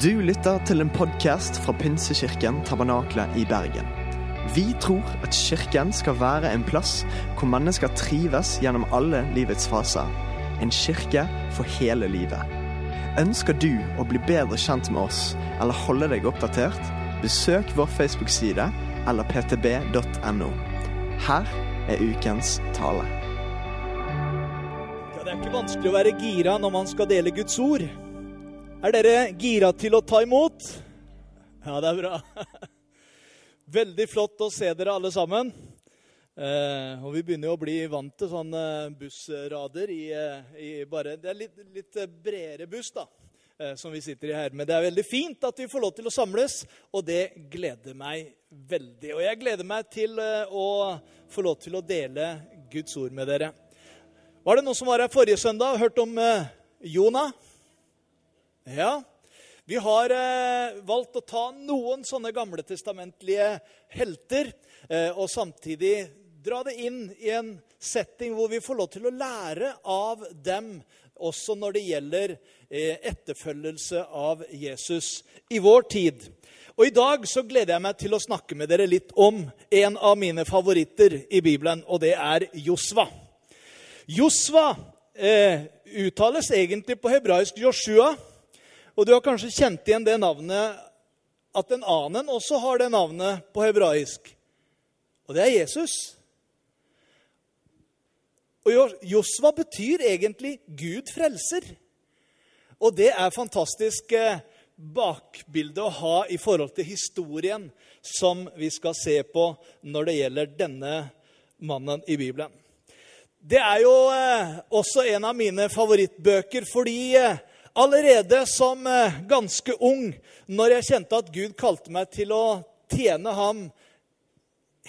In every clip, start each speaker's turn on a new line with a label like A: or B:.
A: Du lytter til en podkast fra Pinsekirken Tabernakle i Bergen. Vi tror at kirken skal være en plass hvor mennesker trives gjennom alle livets faser. En kirke for hele livet. Ønsker du å bli bedre kjent med oss eller holde deg oppdatert? Besøk vår Facebook-side eller ptb.no. Her er ukens tale.
B: Ja, det er ikke vanskelig å være gira når man skal dele Guds ord. Er dere gira til å ta imot? Ja, det er bra. Veldig flott å se dere alle sammen. Eh, og vi begynner jo å bli vant til sånne bussrader i, eh, i bare Det er litt, litt bredere buss, da, eh, som vi sitter i her. Men det er veldig fint at vi får lov til å samles, og det gleder meg veldig. Og jeg gleder meg til eh, å få lov til å dele Guds ord med dere. Var det noen som var her forrige søndag og hørte om eh, Jonah? Ja, vi har eh, valgt å ta noen sånne gamletestamentlige helter eh, og samtidig dra det inn i en setting hvor vi får lov til å lære av dem, også når det gjelder eh, etterfølgelse av Jesus i vår tid. Og I dag så gleder jeg meg til å snakke med dere litt om en av mine favoritter i Bibelen, og det er Josva. Josva eh, uttales egentlig på hebraisk Joshua. Og du har kanskje kjent igjen det navnet at en annen også har det navnet på hebraisk. Og det er Jesus. Og Josva betyr egentlig 'Gud frelser'. Og det er fantastisk eh, bakbilde å ha i forhold til historien som vi skal se på når det gjelder denne mannen i Bibelen. Det er jo eh, også en av mine favorittbøker fordi eh, Allerede som ganske ung, når jeg kjente at Gud kalte meg til å tjene ham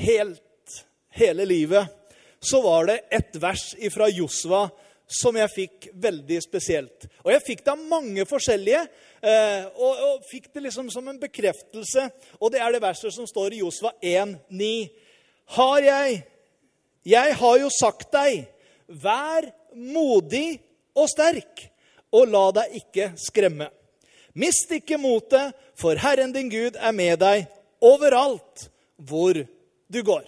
B: helt, hele livet, så var det et vers fra Josva som jeg fikk veldig spesielt. Og jeg fikk det av mange forskjellige, og, og fikk det liksom som en bekreftelse. Og det er det verset som står i Josva 1,9. Har jeg Jeg har jo sagt deg, vær modig og sterk og la deg ikke skremme. Mist ikke motet, for Herren din Gud er med deg overalt hvor du går.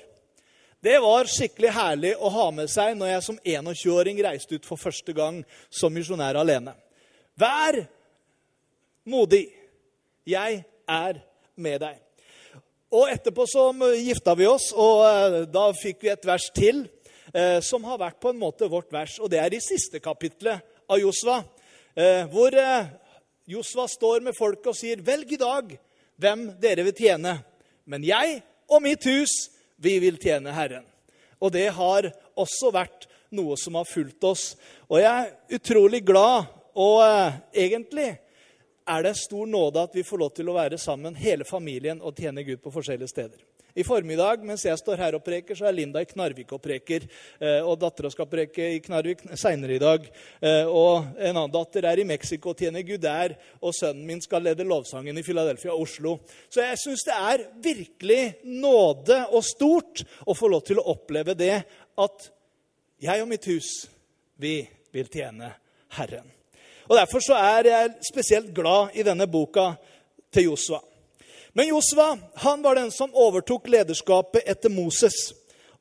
B: Det var skikkelig herlig å ha med seg når jeg som 21-åring reiste ut for første gang som misjonær alene. Vær modig. Jeg er med deg. Og etterpå så gifta vi oss, og da fikk vi et vers til som har vært på en måte vårt vers. Og det er i siste kapitlet av Josva hvor Josva står med folket og sier, 'Velg i dag hvem dere vil tjene.' 'Men jeg og mitt hus, vi vil tjene Herren.' Og det har også vært noe som har fulgt oss. Og jeg er utrolig glad, og eh, egentlig er det stor nåde at vi får lov til å være sammen, hele familien, og tjene Gud på forskjellige steder. I formiddag mens jeg står her og preker, så er Linda i Knarvik og preker. Og dattera skal preke i Knarvik seinere i dag. Og en annen datter er i Mexico og tjener Gud der. Og sønnen min skal lede lovsangen i Philadelphia og Oslo. Så jeg syns det er virkelig nåde og stort å få lov til å oppleve det at jeg og mitt hus, vi vil tjene Herren. Og Derfor så er jeg spesielt glad i denne boka til Josva. Men Josva han var den som overtok lederskapet etter Moses,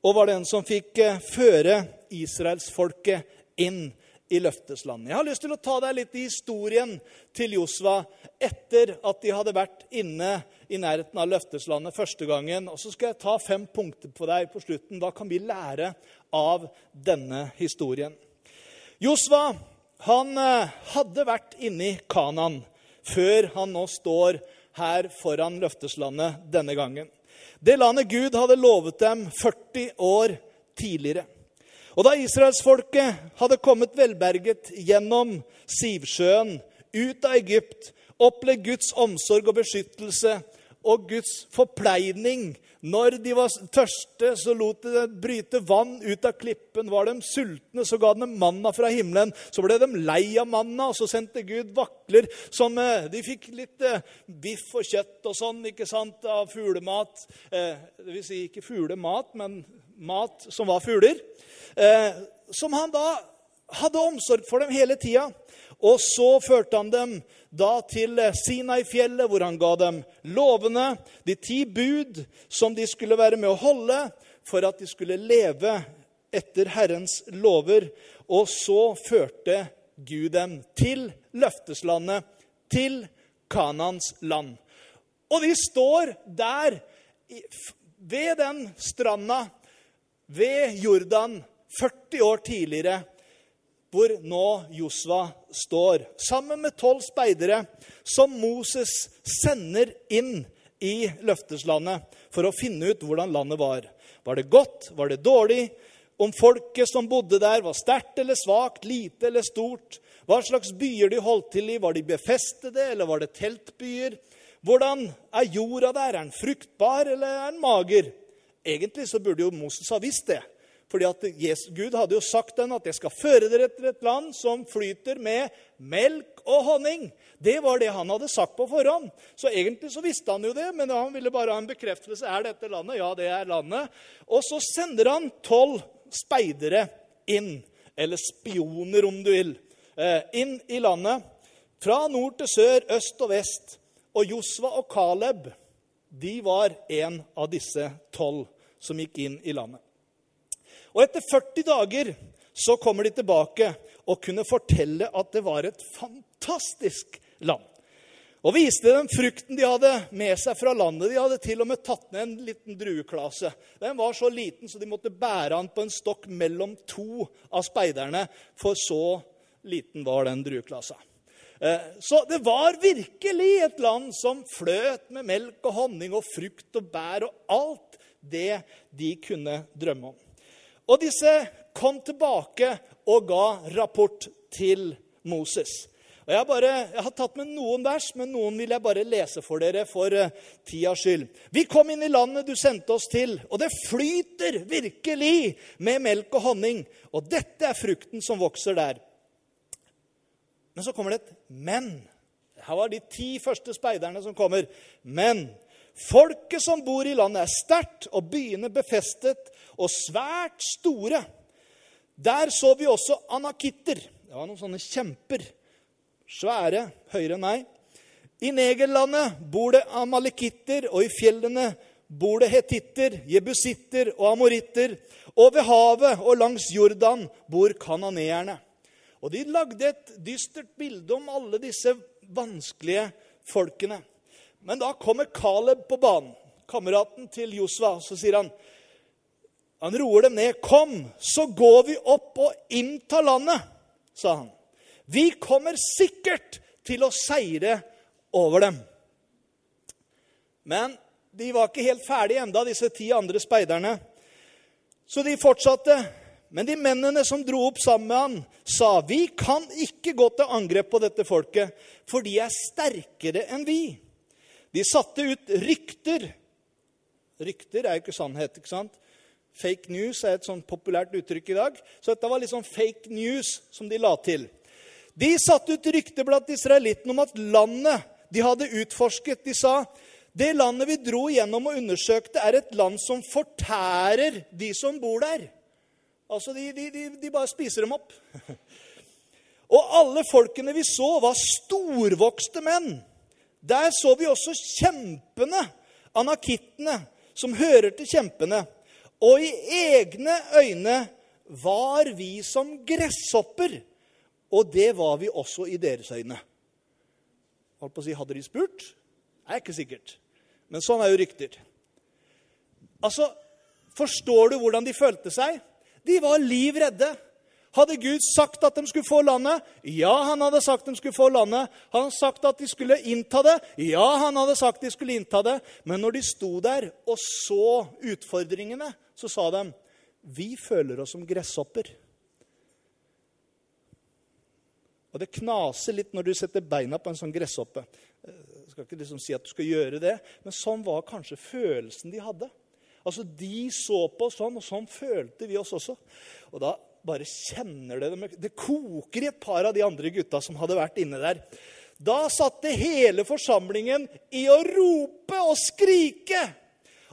B: og var den som fikk føre israelsfolket inn i løfteslandet. Jeg har lyst til å ta deg litt i historien til Josva etter at de hadde vært inne i nærheten av løfteslandet første gangen. Og så skal jeg ta fem punkter på deg på slutten. Hva kan vi lære av denne historien? Josva han hadde vært inne i Kanan før han nå står her foran løfteslandet denne gangen. Det landet Gud hadde lovet dem 40 år tidligere. Og da israelsfolket hadde kommet velberget gjennom Sivsjøen, ut av Egypt, opplevd Guds omsorg og beskyttelse og Guds forpleining når de var tørste, så lot de dem bryte vann ut av klippen. Var de sultne, så ga de dem manna fra himmelen. Så ble de lei av manna, og så sendte Gud vakler som eh, De fikk litt eh, biff og kjøtt og sånn ikke sant, av fuglemat. Eh, det vil si ikke fuglemat, men mat som var fugler. Som han da hadde omsorg for dem hele tida. Og så førte han dem da til Sinai-fjellet, hvor han ga dem lovene, de ti bud, som de skulle være med å holde for at de skulle leve etter Herrens lover. Og så førte Gud dem til løfteslandet, til Kanans land. Og de står der ved den stranda ved Jordan 40 år tidligere, hvor nå Josva står, sammen med tolv speidere, som Moses sender inn i løfteslandet for å finne ut hvordan landet var. Var det godt? Var det dårlig? Om folket som bodde der, var sterkt eller svakt, lite eller stort? Hva slags byer de holdt til i? Var de befestede, eller var det teltbyer? Hvordan er jorda der? Er den fruktbar, eller er den mager? Egentlig så burde jo Moses ha visst det. Fordi at Gud hadde jo sagt den at 'jeg skal føre dere til et land som flyter med melk og honning'. Det var det han hadde sagt på forhånd. Så egentlig så visste han jo det, men han ville bare ha en bekreftelse. Er dette landet? Ja, det er landet. Og så sender han tolv speidere inn, eller spioner om du vil, eh, inn i landet. Fra nord til sør, øst og vest. Og Josva og Caleb de var en av disse tolv som gikk inn i landet. Og etter 40 dager så kommer de tilbake og kunne fortelle at det var et fantastisk land. Og viste dem frukten de hadde med seg fra landet. De hadde til og med tatt ned en liten drueklase. Den var så liten så de måtte bære den på en stokk mellom to av speiderne, for så liten var den drueklasa. Eh, så det var virkelig et land som fløt med melk og honning og frukt og bær og alt det de kunne drømme om. Og disse kom tilbake og ga rapport til Moses. Og jeg, bare, jeg, har tatt med noen vers, men noen vil jeg bare lese for dere for uh, tidas skyld. Vi kom inn i landet du sendte oss til, og det flyter virkelig med melk og honning. Og dette er frukten som vokser der. Men så kommer det et men. Her var de ti første speiderne som kommer. Men folket som bor i landet, er sterkt, og byene befestet og svært store. Der så vi også anakitter. Det var noen sånne kjemper Svære, høyere enn meg. I Negerlandet bor det amalekitter, og i fjellene bor det hetitter, jebusitter og amoritter. Og ved havet og langs Jordan bor kananeerne. Og de lagde et dystert bilde om alle disse vanskelige folkene. Men da kommer Caleb på banen, kameraten til Josva, så sier han Han roer dem ned. 'Kom, så går vi opp og inntar landet', sa han. Vi kommer sikkert til å seire over dem. Men de var ikke helt ferdige enda, disse ti andre speiderne. Så de fortsatte. Men de mennene som dro opp sammen med han, sa, 'Vi kan ikke gå til angrep på dette folket, for de er sterkere enn vi.' De satte ut rykter. Rykter er jo ikke sannhet, ikke sant? Fake news er et sånn populært uttrykk i dag. Så dette var litt sånn fake news som de la til. De satte ut rykter blant israelittene om at landet de hadde utforsket De sa det landet vi dro gjennom og undersøkte, er et land som fortærer de som bor der. Altså, de, de, de, de bare spiser dem opp. Og alle folkene vi så, var storvokste menn. Der så vi også kjempene, anakittene, som hører til kjempene. Og i egne øyne var vi som gresshopper og det var vi også i deres øyne. Holdt på å si, Hadde de spurt? Det er ikke sikkert. Men sånn er jo rykter. Altså, Forstår du hvordan de følte seg? De var liv redde. Hadde Gud sagt at de skulle få landet? Ja, han hadde sagt de skulle få landet. Han hadde sagt at de skulle innta det? Ja, han hadde sagt de skulle innta det. Men når de sto der og så utfordringene, så sa de vi føler oss som gresshopper. Og det knaser litt når du setter beina på en sånn gresshoppe. Jeg skal ikke liksom si at du skal gjøre det, men sånn var kanskje følelsen de hadde. Altså, De så på oss sånn, og sånn følte vi oss også. Og da bare kjenner det Det koker i et par av de andre gutta som hadde vært inne der. Da satte hele forsamlingen i å rope og skrike.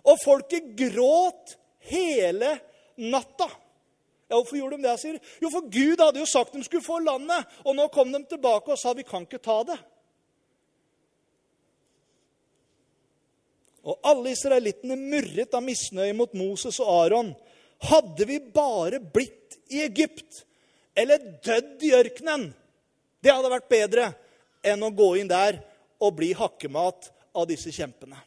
B: Og folket gråt hele natta. Ja, Hvorfor gjorde de det? sier. Jo, for Gud hadde jo sagt de skulle få landet, og nå kom de tilbake og sa vi kan ikke ta det. Og alle israelittene murret av misnøye mot Moses og Aron. Hadde vi bare blitt i Egypt eller dødd i ørkenen, det hadde vært bedre enn å gå inn der og bli hakkemat av disse kjempene.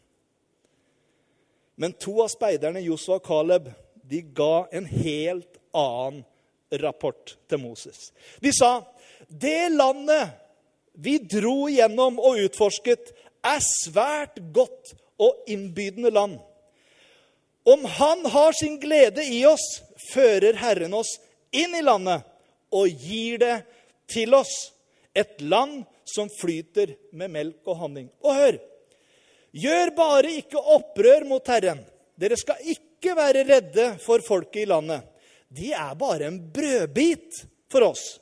B: Men to av speiderne, Josua og Caleb, de ga en helt annen rapport til Moses. De sa det landet vi dro igjennom og utforsket, er svært godt og innbydende land. Om Han har sin glede i oss, fører Herren oss inn i landet og gir det til oss. Et land som flyter med melk og honning. Og hør! Gjør bare ikke opprør mot Herren. Dere skal ikke være redde for folket i landet. De er bare en brødbit for oss.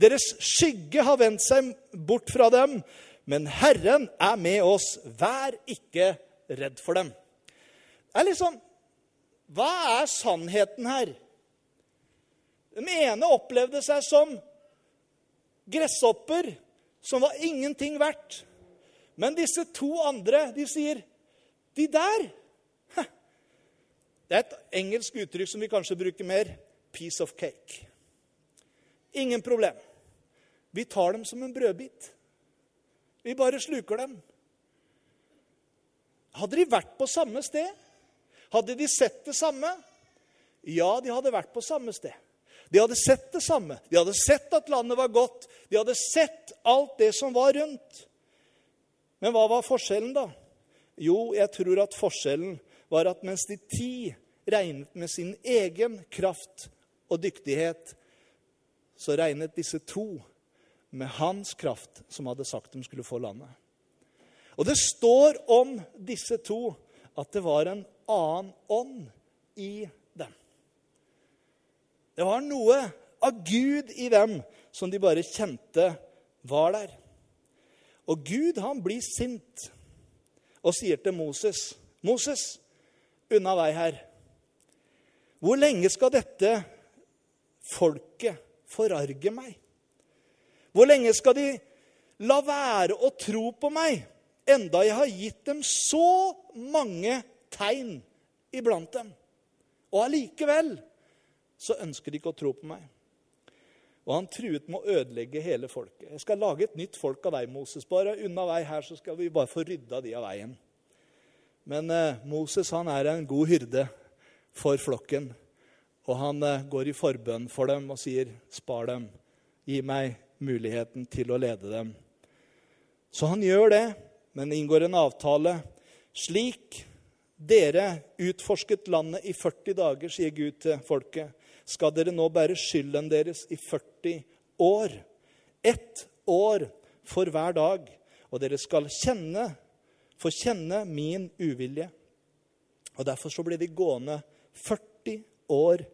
B: Deres skygge har vendt seg bort fra dem, men Herren er med oss. Vær ikke redd for dem. Det er liksom Hva er sannheten her? Den ene opplevde seg som gresshopper som var ingenting verdt. Men disse to andre, de sier De der Det er et engelsk uttrykk som vi kanskje bruker mer. Piece of cake. Ingen problem. Vi tar dem som en brødbit. Vi bare sluker dem. Hadde de vært på samme sted? Hadde de sett det samme? Ja, de hadde vært på samme sted. De hadde sett det samme. De hadde sett at landet var godt. De hadde sett alt det som var rundt. Men hva var forskjellen, da? Jo, jeg tror at forskjellen var at mens de ti regnet med sin egen kraft og dyktighet, så regnet disse to med hans kraft, som hadde sagt de skulle få landet. Og det står om disse to at det var en annen ånd i dem. Det var noe av Gud i dem som de bare kjente var der. Og Gud, han blir sint og sier til Moses, 'Moses, unna vei her.' Hvor lenge skal dette folket forarge meg? Hvor lenge skal de la være å tro på meg? Enda jeg har gitt dem så mange tegn iblant dem. Og allikevel så ønsker de ikke å tro på meg. Og han truet med å ødelegge hele folket. Jeg skal lage et nytt folk av deg, Moses. Bare unna vei her, så skal vi bare få rydda de av veien. Men eh, Moses han er en god hyrde for flokken. Og han eh, går i forbønn for dem og sier, 'Spar dem. Gi meg muligheten til å lede dem.' Så han gjør det men inngår en avtale. Slik dere utforsket landet i 40 dager, sier Gud til folket, skal dere nå bære skylden deres i 40 år. Ett år for hver dag. Og dere skal kjenne, få kjenne min uvilje. Og Derfor så ble de gående 40 år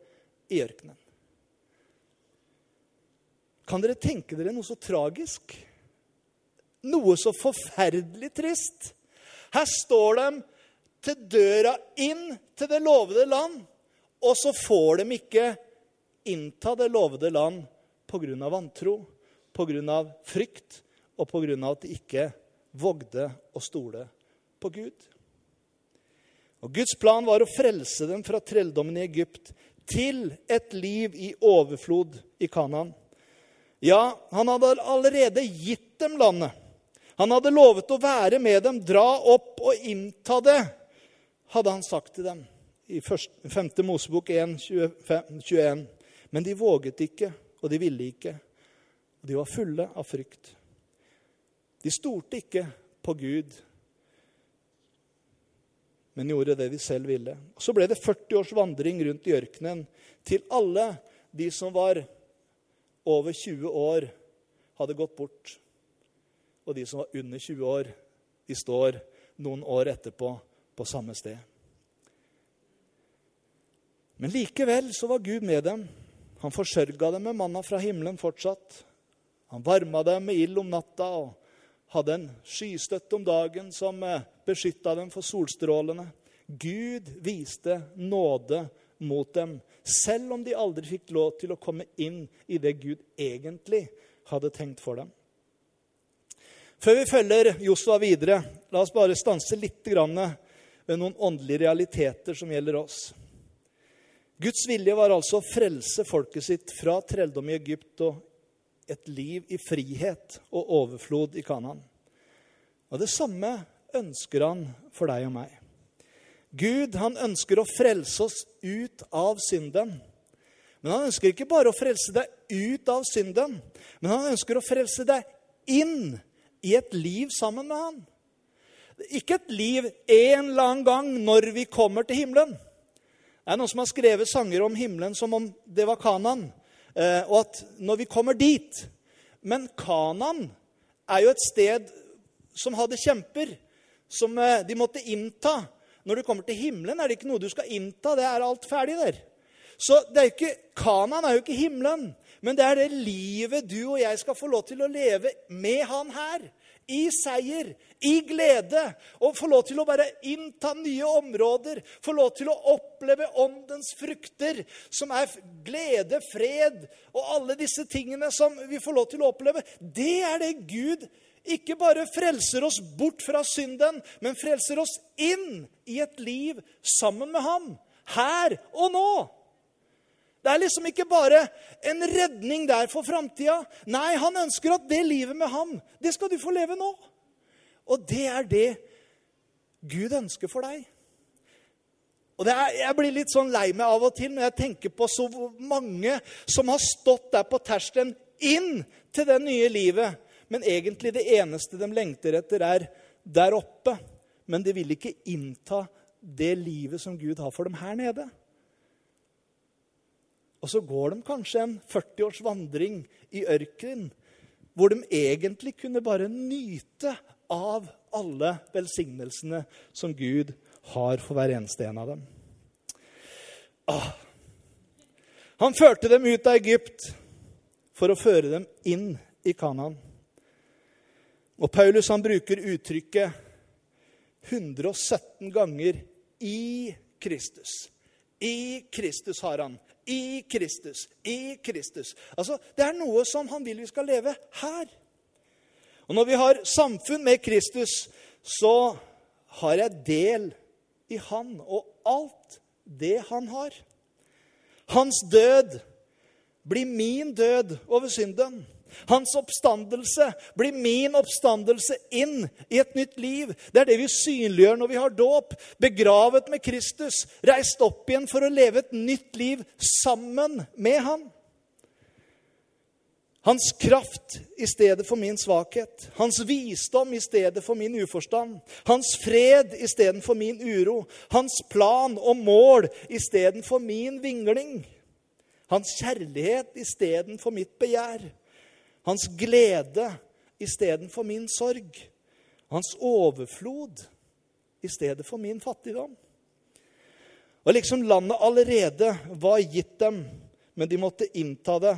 B: i ørkenen. Kan dere tenke dere noe så tragisk? Noe så forferdelig trist. Her står de til døra inn til det lovede land, og så får de ikke innta det lovede land pga. vantro, pga. frykt og pga. at de ikke vågde å stole på Gud. Og Guds plan var å frelse dem fra trelldommen i Egypt til et liv i overflod i Kanaan. Ja, han hadde allerede gitt dem landet. Han hadde lovet å være med dem, dra opp og innta det, hadde han sagt til dem i 5. Mosebok 1, 21. Men de våget ikke, og de ville ikke. Og de var fulle av frykt. De stolte ikke på Gud, men gjorde det de selv ville. Og så ble det 40 års vandring rundt i ørkenen til alle de som var over 20 år, hadde gått bort og de som var under 20 år, de står noen år etterpå på samme sted. Men likevel så var Gud med dem. Han forsørga dem med manna fra himmelen fortsatt. Han varma dem med ild om natta og hadde en skystøtte om dagen som eh, beskytta dem for solstrålene. Gud viste nåde mot dem, selv om de aldri fikk lov til å komme inn i det Gud egentlig hadde tenkt for dem. Før vi følger Josua videre, la oss bare stanse litt ved noen åndelige realiteter som gjelder oss. Guds vilje var altså å frelse folket sitt fra trelldom i Egypt og et liv i frihet og overflod i Kanaan. Og det samme ønsker han for deg og meg. Gud han ønsker å frelse oss ut av synden. Men han ønsker ikke bare å frelse deg ut av synden, men han ønsker å frelse deg inn i et liv sammen med han. Ikke et liv en eller annen gang når vi kommer til himmelen. Det er noen som har skrevet sanger om himmelen som om det var Kanan. Eh, og at når vi kommer dit Men Kanan er jo et sted som hadde kjemper, som eh, de måtte innta. Når du kommer til himmelen, er det ikke noe du skal innta. Det er alt ferdig der. Så Kanan er jo ikke himmelen, men det er det livet du og jeg skal få lov til å leve med han her. I seier, i glede. Og få lov til å bare innta nye områder. Få lov til å oppleve åndens frukter, som er glede, fred og alle disse tingene som vi får lov til å oppleve. Det er det Gud ikke bare frelser oss bort fra synden, men frelser oss inn i et liv sammen med ham. Her og nå. Det er liksom ikke bare en redning der for framtida. Nei, han ønsker at det livet med ham, det skal du få leve nå. Og det er det Gud ønsker for deg. Og er, Jeg blir litt sånn lei meg av og til når jeg tenker på så mange som har stått der på terskelen inn til det nye livet, men egentlig det eneste de lengter etter, er der oppe. Men de vil ikke innta det livet som Gud har for dem her nede. Og så går de kanskje en 40 års vandring i ørkenen, hvor de egentlig kunne bare nyte av alle velsignelsene som Gud har for hver eneste en av dem. Ah. Han førte dem ut av Egypt for å føre dem inn i Kanaan. Og Paulus han bruker uttrykket 117 ganger 'i Kristus'. I Kristus har han i Kristus. I Kristus. Altså, Det er noe som han vil vi skal leve her. Og når vi har samfunn med Kristus, så har jeg del i han og alt det han har. Hans død blir min død over synden. Hans oppstandelse blir min oppstandelse inn i et nytt liv. Det er det vi synliggjør når vi har dåp. Begravet med Kristus, reist opp igjen for å leve et nytt liv sammen med Han. Hans kraft i stedet for min svakhet. Hans visdom i stedet for min uforstand. Hans fred istedenfor min uro. Hans plan og mål istedenfor min vingling. Hans kjærlighet istedenfor mitt begjær. Hans glede istedenfor min sorg. Hans overflod i stedet for min fattigdom. Og liksom landet allerede var gitt dem, men de måtte innta det.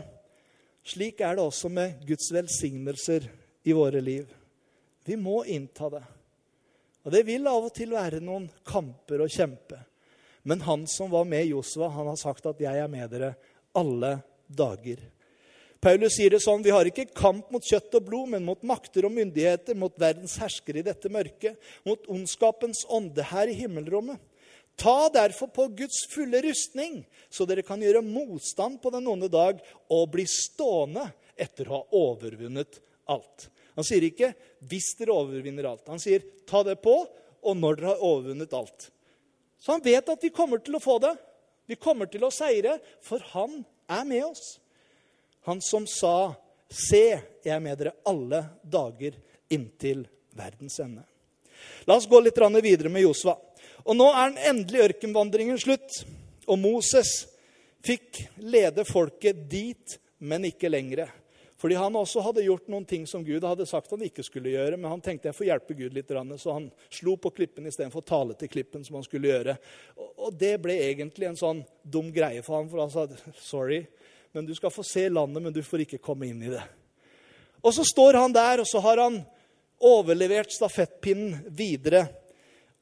B: Slik er det også med Guds velsignelser i våre liv. Vi må innta det. Og det vil av og til være noen kamper å kjempe. Men han som var med Josva, han har sagt at 'jeg er med dere alle dager'. Paulus sier det sånn, vi har ikke kamp mot kjøtt og blod, men mot makter og myndigheter, mot verdens herskere i dette mørket, mot ondskapens ånde her i himmelrommet. Ta derfor på Guds fulle rustning, så dere kan gjøre motstand på den onde dag og bli stående etter å ha overvunnet alt. Han sier ikke 'hvis dere overvinner alt'. Han sier 'ta det på', og når dere har overvunnet alt. Så han vet at vi kommer til å få det. Vi kommer til å seire, for han er med oss. Han som sa, 'Se, jeg er med dere alle dager inntil verdens ende'. La oss gå litt videre med Josva. Og Nå er den endelige ørkenvandringen slutt. Og Moses fikk lede folket dit, men ikke lenger. Fordi han også hadde gjort noen ting som Gud hadde sagt han ikke skulle gjøre. Men han tenkte jeg får hjelpe Gud litt, så han slo på klippen istedenfor å tale til klippen. som han skulle gjøre. Og det ble egentlig en sånn dum greie for ham, for han sa sorry, men du skal få se landet, men du får ikke komme inn i det. Og så står han der, og så har han overlevert stafettpinnen videre.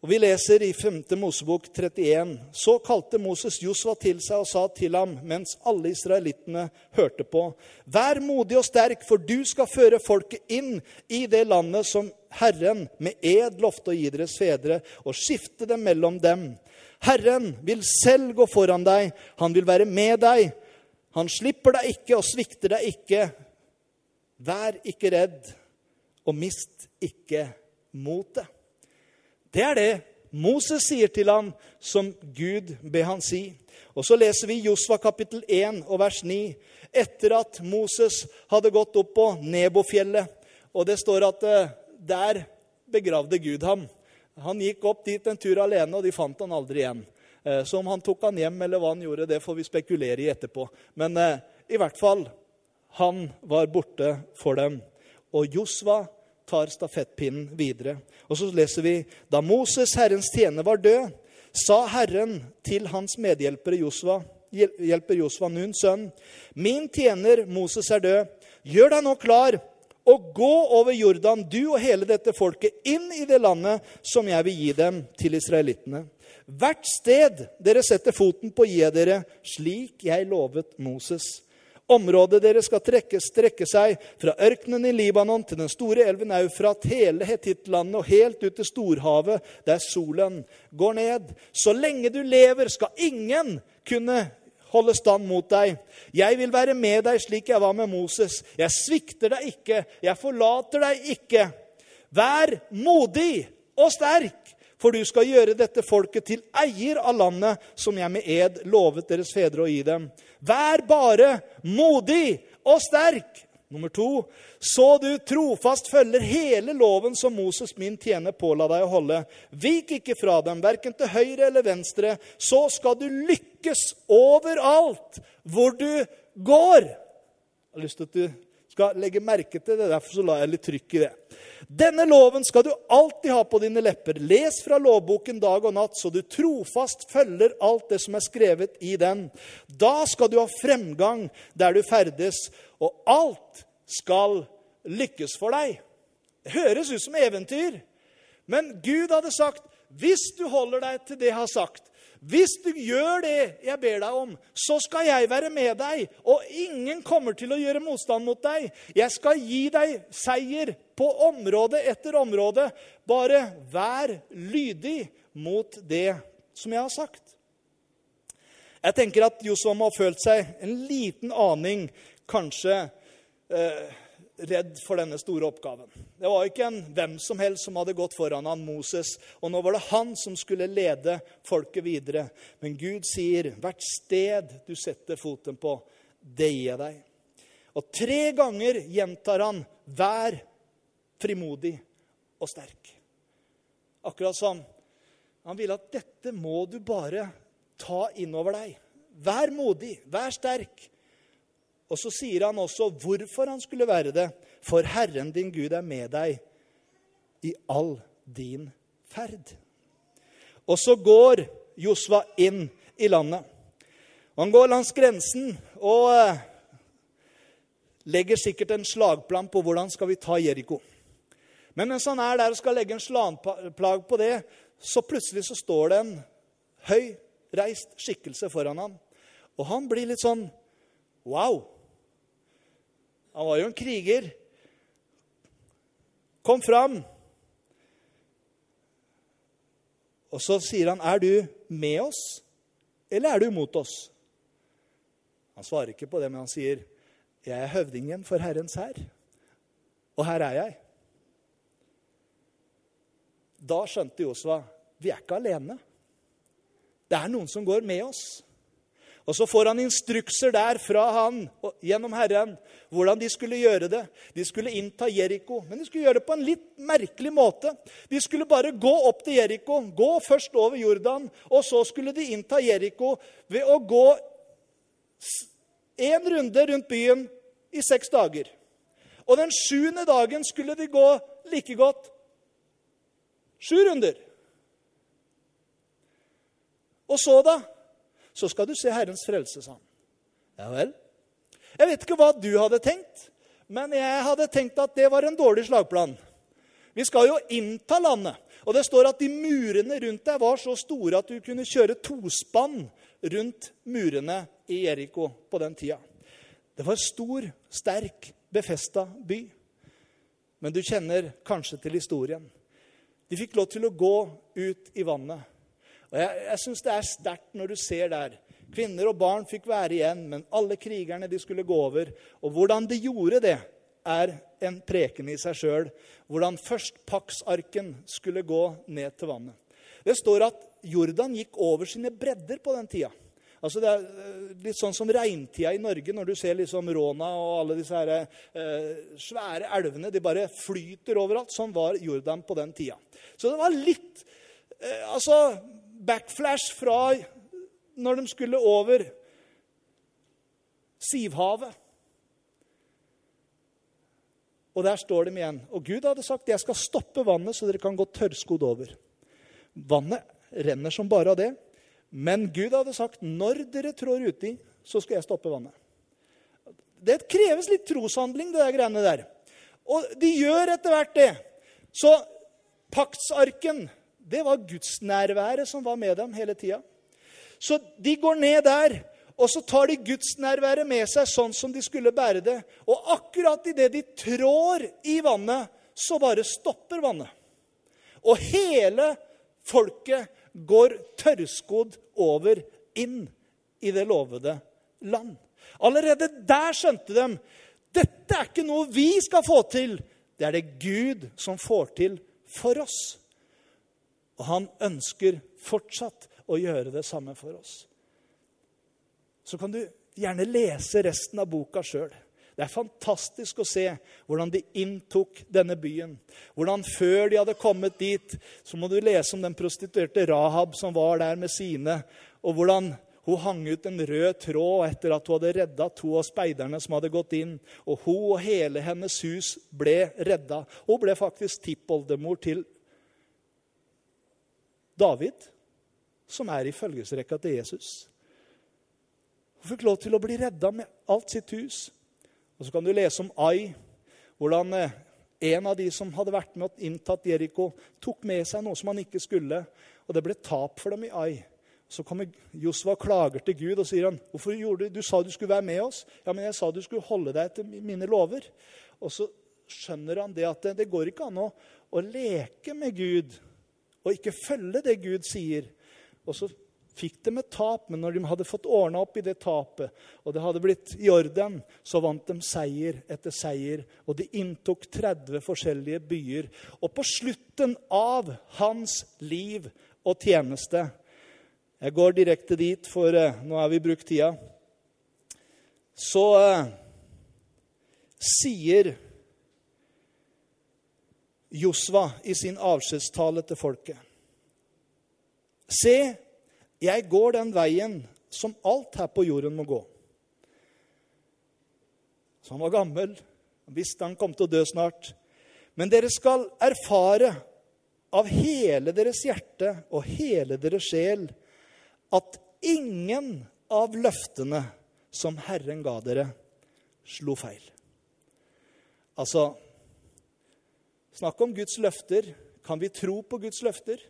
B: Og Vi leser i 5. Mosebok 31. Så kalte Moses Josva til seg og sa til ham mens alle israelittene hørte på. Vær modig og sterk, for du skal føre folket inn i det landet som Herren med ed lovte å gi deres fedre, og skifte dem mellom dem. Herren vil selv gå foran deg, han vil være med deg. Han slipper deg ikke og svikter deg ikke. Vær ikke redd, og mist ikke motet. Det er det Moses sier til ham, som Gud ber han si. Og så leser vi Josva kapittel 1 og vers 9. Etter at Moses hadde gått opp på Nebofjellet, og det står at eh, der begravde Gud ham. Han gikk opp dit en tur alene, og de fant han aldri igjen. Eh, så om han tok han hjem, eller hva han gjorde, det får vi spekulere i etterpå. Men eh, i hvert fall, han var borte for dem. Og Josva tar stafettpinnen videre. Og så leser vi da Moses, Herrens tjener, var død, sa Herren til hans medhjelpere Josva, hjelper Josva Nuns sønn, min tjener Moses er død. Gjør deg nå klar og gå over Jordan, du og hele dette folket, inn i det landet som jeg vil gi dem til israelittene. Hvert sted dere setter foten på, gir dere, slik jeg lovet Moses. Området dere skal trekke, strekke seg fra ørkenen i Libanon til den store elven Eufrat, hele Hetittlandet og helt ut til storhavet, der solen går ned. Så lenge du lever, skal ingen kunne holde stand mot deg. Jeg vil være med deg slik jeg var med Moses. Jeg svikter deg ikke, jeg forlater deg ikke. Vær modig og sterk, for du skal gjøre dette folket til eier av landet som jeg med ed lovet deres fedre å gi dem. Vær bare modig og sterk. Nummer to, så du trofast følger hele loven som Moses, min tjener, påla deg å holde. Vik ikke fra dem, verken til høyre eller venstre. Så skal du lykkes overalt hvor du går. Jeg har lyst til at du skal legge merke til det. Derfor så la jeg litt trykk i det. Denne loven skal du alltid ha på dine lepper. Les fra lovboken dag og natt, så du trofast følger alt det som er skrevet i den. Da skal du ha fremgang der du ferdes, og alt skal lykkes for deg. Det høres ut som eventyr, men Gud hadde sagt hvis du holder deg til det jeg har sagt, hvis du gjør det jeg ber deg om, så skal jeg være med deg, og ingen kommer til å gjøre motstand mot deg. Jeg skal gi deg seier på område etter område. Bare vær lydig mot det som jeg har sagt. Jeg tenker at Josua må ha følt seg en liten aning kanskje eh, redd for denne store oppgaven. Det var ikke en hvem som helst som hadde gått foran han, Moses. Og nå var det han som skulle lede folket videre. Men Gud sier, 'Hvert sted du setter foten på, det gir jeg deg.' Og tre ganger gjentar han, 'Vær frimodig og sterk'. Akkurat som han ville at dette må du bare ta innover deg. Vær modig, vær sterk. Og så sier han også hvorfor han skulle være det. For Herren din Gud er med deg i all din ferd. Og så går Josva inn i landet. Han går langs grensen og eh, legger sikkert en slagplan på hvordan skal vi ta Jeriko. Men mens han er der og skal legge en slagplag på det, så plutselig så står det en høy, reist skikkelse foran ham. Og han blir litt sånn Wow! Han var jo en kriger. Kom fram! Og så sier han, 'Er du med oss, eller er du mot oss?' Han svarer ikke på det, men han sier, 'Jeg er høvdingen for Herrens hær, og her er jeg.' Da skjønte Josva vi er ikke alene. Det er noen som går med oss. Og så får han instrukser der fra han gjennom Herren hvordan de skulle gjøre det. De skulle innta Jeriko, men de skulle gjøre det på en litt merkelig måte. De skulle bare gå opp til Jeriko, gå først over Jordan, og så skulle de innta Jeriko ved å gå én runde rundt byen i seks dager. Og den sjuende dagen skulle de gå like godt sju runder. Og så, da? Så skal du se Herrens frelse, sa han. Ja vel. Jeg vet ikke hva du hadde tenkt, men jeg hadde tenkt at det var en dårlig slagplan. Vi skal jo innta landet. Og det står at de murene rundt deg var så store at du kunne kjøre tospann rundt murene i Jeriko på den tida. Det var stor, sterk, befesta by. Men du kjenner kanskje til historien. De fikk lov til å gå ut i vannet. Og Jeg, jeg syns det er sterkt når du ser der. Kvinner og barn fikk være igjen, men alle krigerne de skulle gå over. Og hvordan de gjorde det, er en preken i seg sjøl. Hvordan først paksarken skulle gå ned til vannet. Det står at Jordan gikk over sine bredder på den tida. Altså Det er eh, litt sånn som regntida i Norge, når du ser liksom Råna og alle disse her, eh, svære elvene. De bare flyter overalt. Sånn var Jordan på den tida. Så det var litt eh, altså backflash fra når de skulle over Sivhavet. Og der står de igjen. Og Gud hadde sagt jeg skal stoppe vannet, så dere kan gå tørrskodd over. Vannet renner som bare av det. Men Gud hadde sagt når dere trår uti, så skal jeg stoppe vannet. Det kreves litt troshandling, det der greiene der. Og de gjør etter hvert det. Så paktsarken, det var gudsnærværet som var med dem hele tida. Så de går ned der, og så tar de gudsnærværet med seg sånn som de skulle bære det. Og akkurat idet de trår i vannet, så bare stopper vannet. Og hele folket går tørrskodd over inn i det lovede land. Allerede der skjønte de dette er ikke noe vi skal få til. Det er det Gud som får til for oss. Og han ønsker fortsatt å gjøre det samme for oss. Så kan du gjerne lese resten av boka sjøl. Det er fantastisk å se hvordan de inntok denne byen. Hvordan før de hadde kommet dit, så må du lese om den prostituerte Rahab som var der med sine, og hvordan hun hang ut en rød tråd etter at hun hadde redda to av speiderne som hadde gått inn. Og hun og hele hennes hus ble redda. Hun ble faktisk tippoldemor til David, som er i følgesrekka til Jesus. Hun fikk lov til å bli redda med alt sitt hus. Og Så kan du lese om Ai, hvordan eh, en av de som hadde vært med og inntatt Jeriko, tok med seg noe som han ikke skulle, og det ble tap for dem i Ai. Så kommer Josva og klager til Gud og sier han, hvorfor gjorde du, du sa du skulle være med oss. Ja, men jeg sa du skulle holde deg til mine lover. Og så skjønner han det at det, det går ikke an å, å leke med Gud og ikke følge det Gud sier. Og så fikk de et tap, men når de hadde fått ordna opp i det tapet, og det hadde blitt i orden, så vant de seier etter seier, og de inntok 30 forskjellige byer. Og på slutten av hans liv og tjeneste Jeg går direkte dit, for uh, nå har vi brukt tida. Så eh, sier Josva i sin avskjedstale til folket Se, jeg går den veien som alt her på jorden må gå. Så han var gammel, han visste han kom til å dø snart. Men dere skal erfare av hele deres hjerte og hele deres sjel at ingen av løftene som Herren ga dere, slo feil. Altså Snakk om Guds løfter. Kan vi tro på Guds løfter?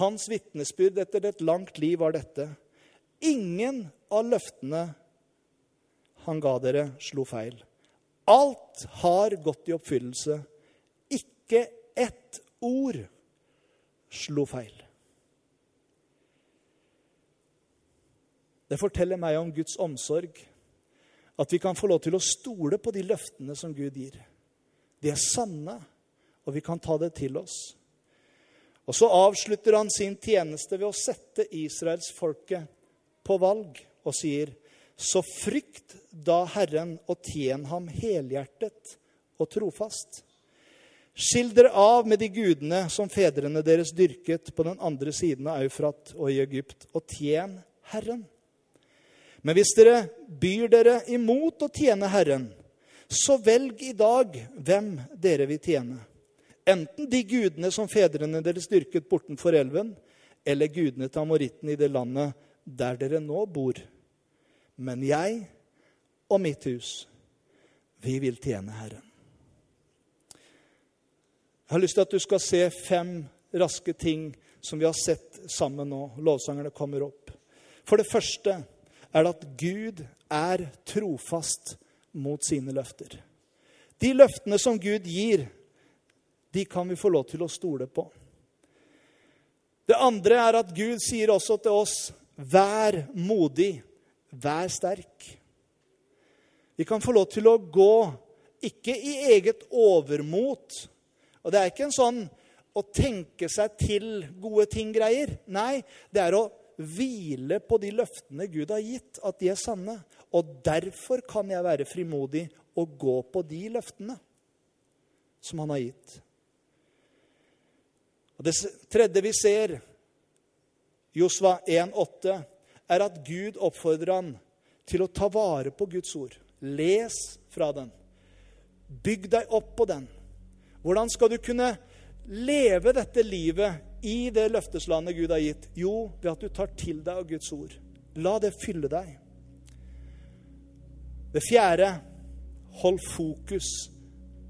B: Hans vitnesbyrd etter et langt liv var dette. Ingen av løftene han ga dere, slo feil. Alt har gått i oppfyllelse. Ikke ett ord slo feil. Det forteller meg om Guds omsorg. At vi kan få lov til å stole på de løftene som Gud gir. De er sanne, og vi kan ta det til oss. Og så avslutter han sin tjeneste ved å sette israelsfolket på valg og sier, så frykt da Herren og tjen ham helhjertet og trofast. Skill dere av med de gudene som fedrene deres dyrket på den andre siden av Eufrat og i Egypt, og tjen Herren. Men hvis dere byr dere imot å tjene Herren, så velg i dag hvem dere vil tjene Enten de gudene som fedrene deres dyrket bortenfor elven, eller gudene til amorittene i det landet der dere nå bor. Men jeg og mitt hus, vi vil tjene Herren. Jeg har lyst til at du skal se fem raske ting som vi har sett sammen nå. Lovsangerne kommer opp. For det første er det at Gud er trofast mot sine løfter. De løftene som Gud gir, de kan vi få lov til å stole på. Det andre er at Gud sier også til oss, vær modig, vær sterk. Vi kan få lov til å gå, ikke i eget overmot. Og det er ikke en sånn å tenke seg til gode ting-greier. Nei, det er å hvile på de løftene Gud har gitt, at de er sanne. Og derfor kan jeg være frimodig og gå på de løftene som han har gitt. Og Det tredje vi ser, Josva 1,8, er at Gud oppfordrer han til å ta vare på Guds ord. Les fra den. Bygg deg opp på den. Hvordan skal du kunne leve dette livet i det løfteslandet Gud har gitt? Jo, ved at du tar til deg av Guds ord. La det fylle deg. Det fjerde hold fokus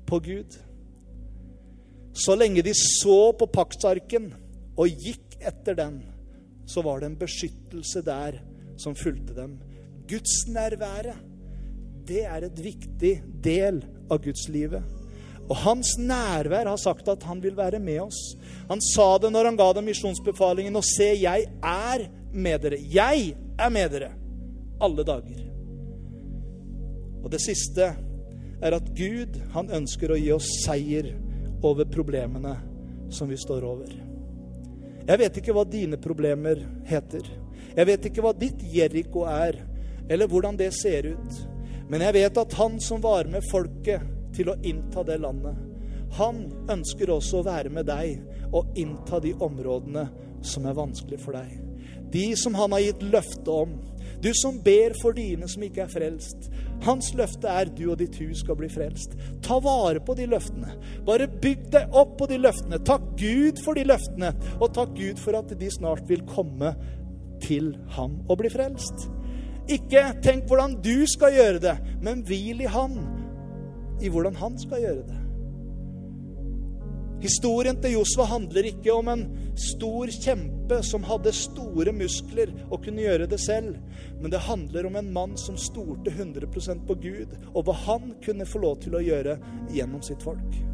B: på Gud. Så lenge de så på paktsarken og gikk etter den, så var det en beskyttelse der som fulgte dem. Guds nærvære, det er et viktig del av gudslivet. Og hans nærvær har sagt at han vil være med oss. Han sa det når han ga dem misjonsbefalingen. Og se, jeg er med dere. Jeg er med dere alle dager. Og det siste er at Gud, han ønsker å gi oss seier over problemene som vi står over. Jeg vet ikke hva dine problemer heter. Jeg vet ikke hva ditt Jeriko er, eller hvordan det ser ut. Men jeg vet at han som var med folket til å innta det landet, han ønsker også å være med deg og innta de områdene som er vanskelig for deg. De som han har gitt løfte om. Du som ber for dine som ikke er frelst. Hans løfte er du og ditt hus skal bli frelst. Ta vare på de løftene. Bare bygg deg opp på de løftene. Takk Gud for de løftene, og takk Gud for at de snart vil komme til ham og bli frelst. Ikke tenk hvordan du skal gjøre det, men hvil i Han, i hvordan Han skal gjøre det. Historien til Josva handler ikke om en stor kjempe som hadde store muskler og kunne gjøre det selv, men det handler om en mann som stolte 100% på Gud, og hva han kunne få lov til å gjøre gjennom sitt folk.